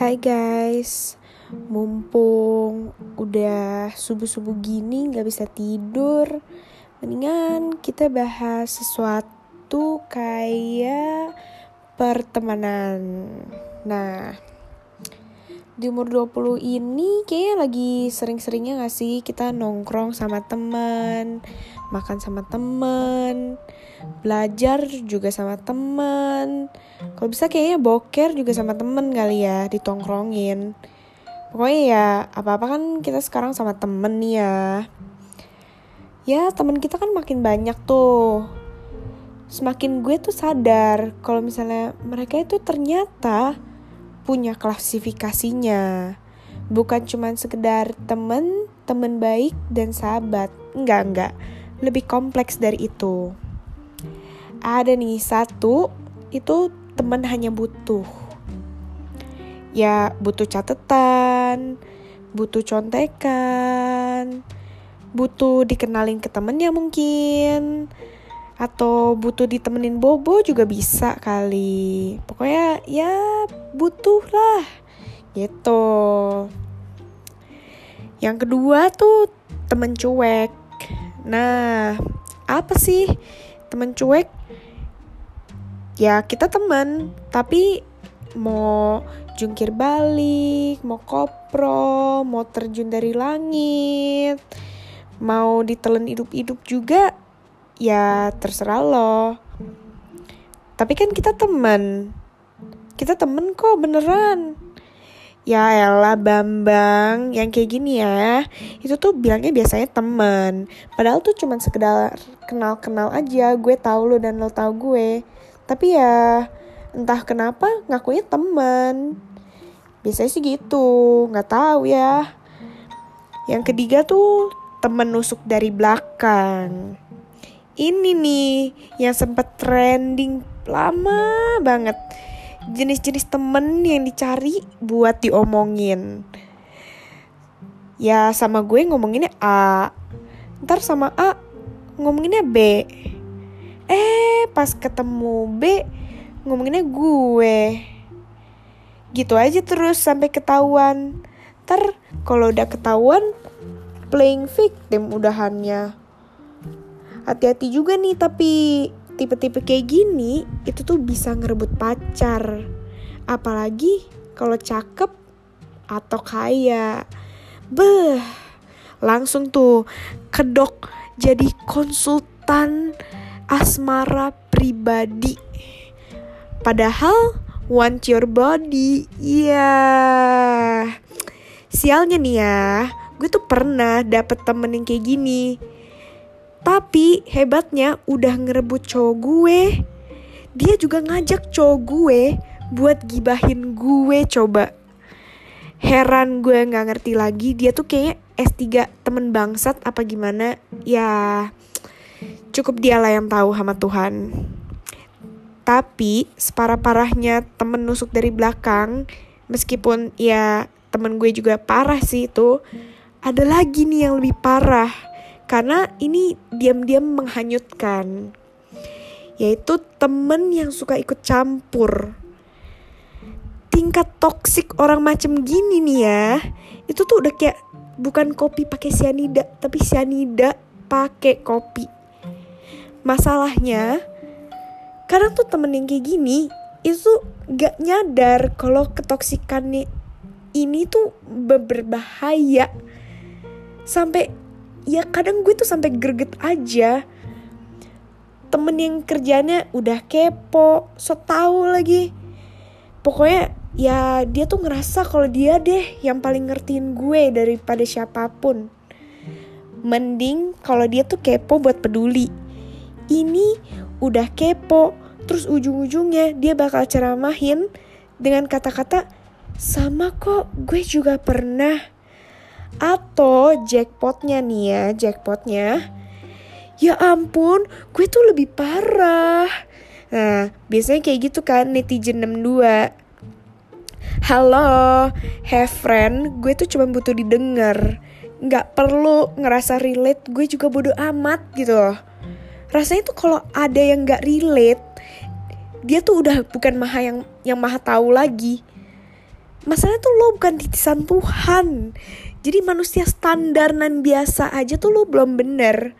Hai guys, mumpung udah subuh-subuh gini gak bisa tidur, mendingan kita bahas sesuatu kayak pertemanan. Nah, di umur 20 ini kayaknya lagi sering-seringnya gak sih kita nongkrong sama teman, makan sama teman, belajar juga sama teman. Kalau bisa kayaknya boker juga sama temen kali ya, ditongkrongin. Pokoknya ya apa-apa kan kita sekarang sama temen nih ya. Ya temen kita kan makin banyak tuh. Semakin gue tuh sadar kalau misalnya mereka itu ternyata punya klasifikasinya. Bukan cuma sekedar temen, temen baik, dan sahabat. Enggak, enggak. Lebih kompleks dari itu ada nih satu itu teman hanya butuh ya butuh catatan butuh contekan butuh dikenalin ke temennya mungkin atau butuh ditemenin bobo juga bisa kali pokoknya ya butuh lah gitu. Yang kedua tuh temen cuek. Nah apa sih temen cuek? Ya kita teman tapi mau jungkir balik mau kopro mau terjun dari langit mau ditelan hidup-hidup juga ya terserah lo. Tapi kan kita teman kita temen kok beneran. Ya elah Bambang yang kayak gini ya. Itu tuh bilangnya biasanya temen. Padahal tuh cuman sekedar kenal-kenal aja. Gue tahu lo dan lo tahu gue. Tapi ya entah kenapa ngakunya temen. Biasanya sih gitu. Nggak tahu ya. Yang ketiga tuh temen nusuk dari belakang. Ini nih yang sempat trending lama banget jenis-jenis temen yang dicari buat diomongin ya sama gue ngomonginnya A ntar sama A ngomonginnya B Eh, pas ketemu B, ngomonginnya gue. Gitu aja terus sampai ketahuan. Ntar kalau udah ketahuan, playing victim udahannya. Hati-hati juga nih tapi tipe-tipe kayak gini itu tuh bisa ngerebut pacar. Apalagi kalau cakep atau kaya. Beh, langsung tuh kedok jadi konsultan asmara pribadi. Padahal want your body. Iya. Yeah. Sialnya nih ya, gue tuh pernah dapet temen yang kayak gini. Tapi hebatnya udah ngerebut cowok gue. Dia juga ngajak cowok gue buat gibahin gue coba. Heran gue gak ngerti lagi dia tuh kayaknya S3 temen bangsat apa gimana. Ya cukup dialah yang tahu sama Tuhan. Tapi separah-parahnya temen nusuk dari belakang, meskipun ya temen gue juga parah sih itu, ada lagi nih yang lebih parah. Karena ini diam-diam menghanyutkan. Yaitu temen yang suka ikut campur. Tingkat toksik orang macem gini nih ya, itu tuh udah kayak bukan kopi pakai sianida, tapi sianida pakai kopi masalahnya kadang tuh temen yang kayak gini itu gak nyadar kalau ketoksikannya ini tuh berbahaya sampai ya kadang gue tuh sampai greget aja. Temen yang kerjanya udah kepo so tau lagi. Pokoknya ya dia tuh ngerasa kalau dia deh yang paling ngertiin gue daripada siapa pun. Mending kalau dia tuh kepo buat peduli. Ini udah kepo terus ujung-ujungnya dia bakal ceramahin dengan kata-kata sama kok gue juga pernah atau jackpotnya nih ya jackpotnya. Ya ampun gue tuh lebih parah. Nah biasanya kayak gitu kan netizen 62 halo have friend gue tuh cuma butuh didengar. Nggak perlu ngerasa relate gue juga bodoh amat gitu. Loh rasanya tuh kalau ada yang nggak relate dia tuh udah bukan maha yang yang maha tahu lagi masalahnya tuh lo bukan titisan Tuhan. Jadi manusia standar dan biasa aja tuh lo belum bener.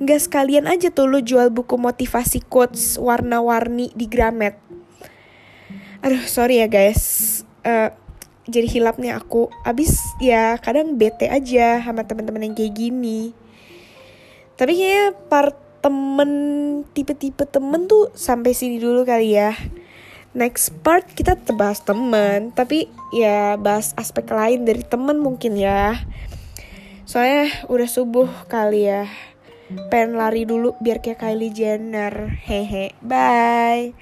Nggak sekalian aja tuh lo jual buku motivasi quotes warna-warni di Gramet. Aduh sorry ya guys. Uh, jadi hilap nih aku. Abis ya kadang bete aja sama teman-teman yang kayak gini. Tapi kayaknya part temen tipe-tipe temen tuh sampai sini dulu kali ya next part kita terbahas temen. Tapi ya bahas aspek lain dari temen mungkin ya. Soalnya udah subuh kali ya. Pengen lari dulu biar kayak Kylie Jenner. Hehe bye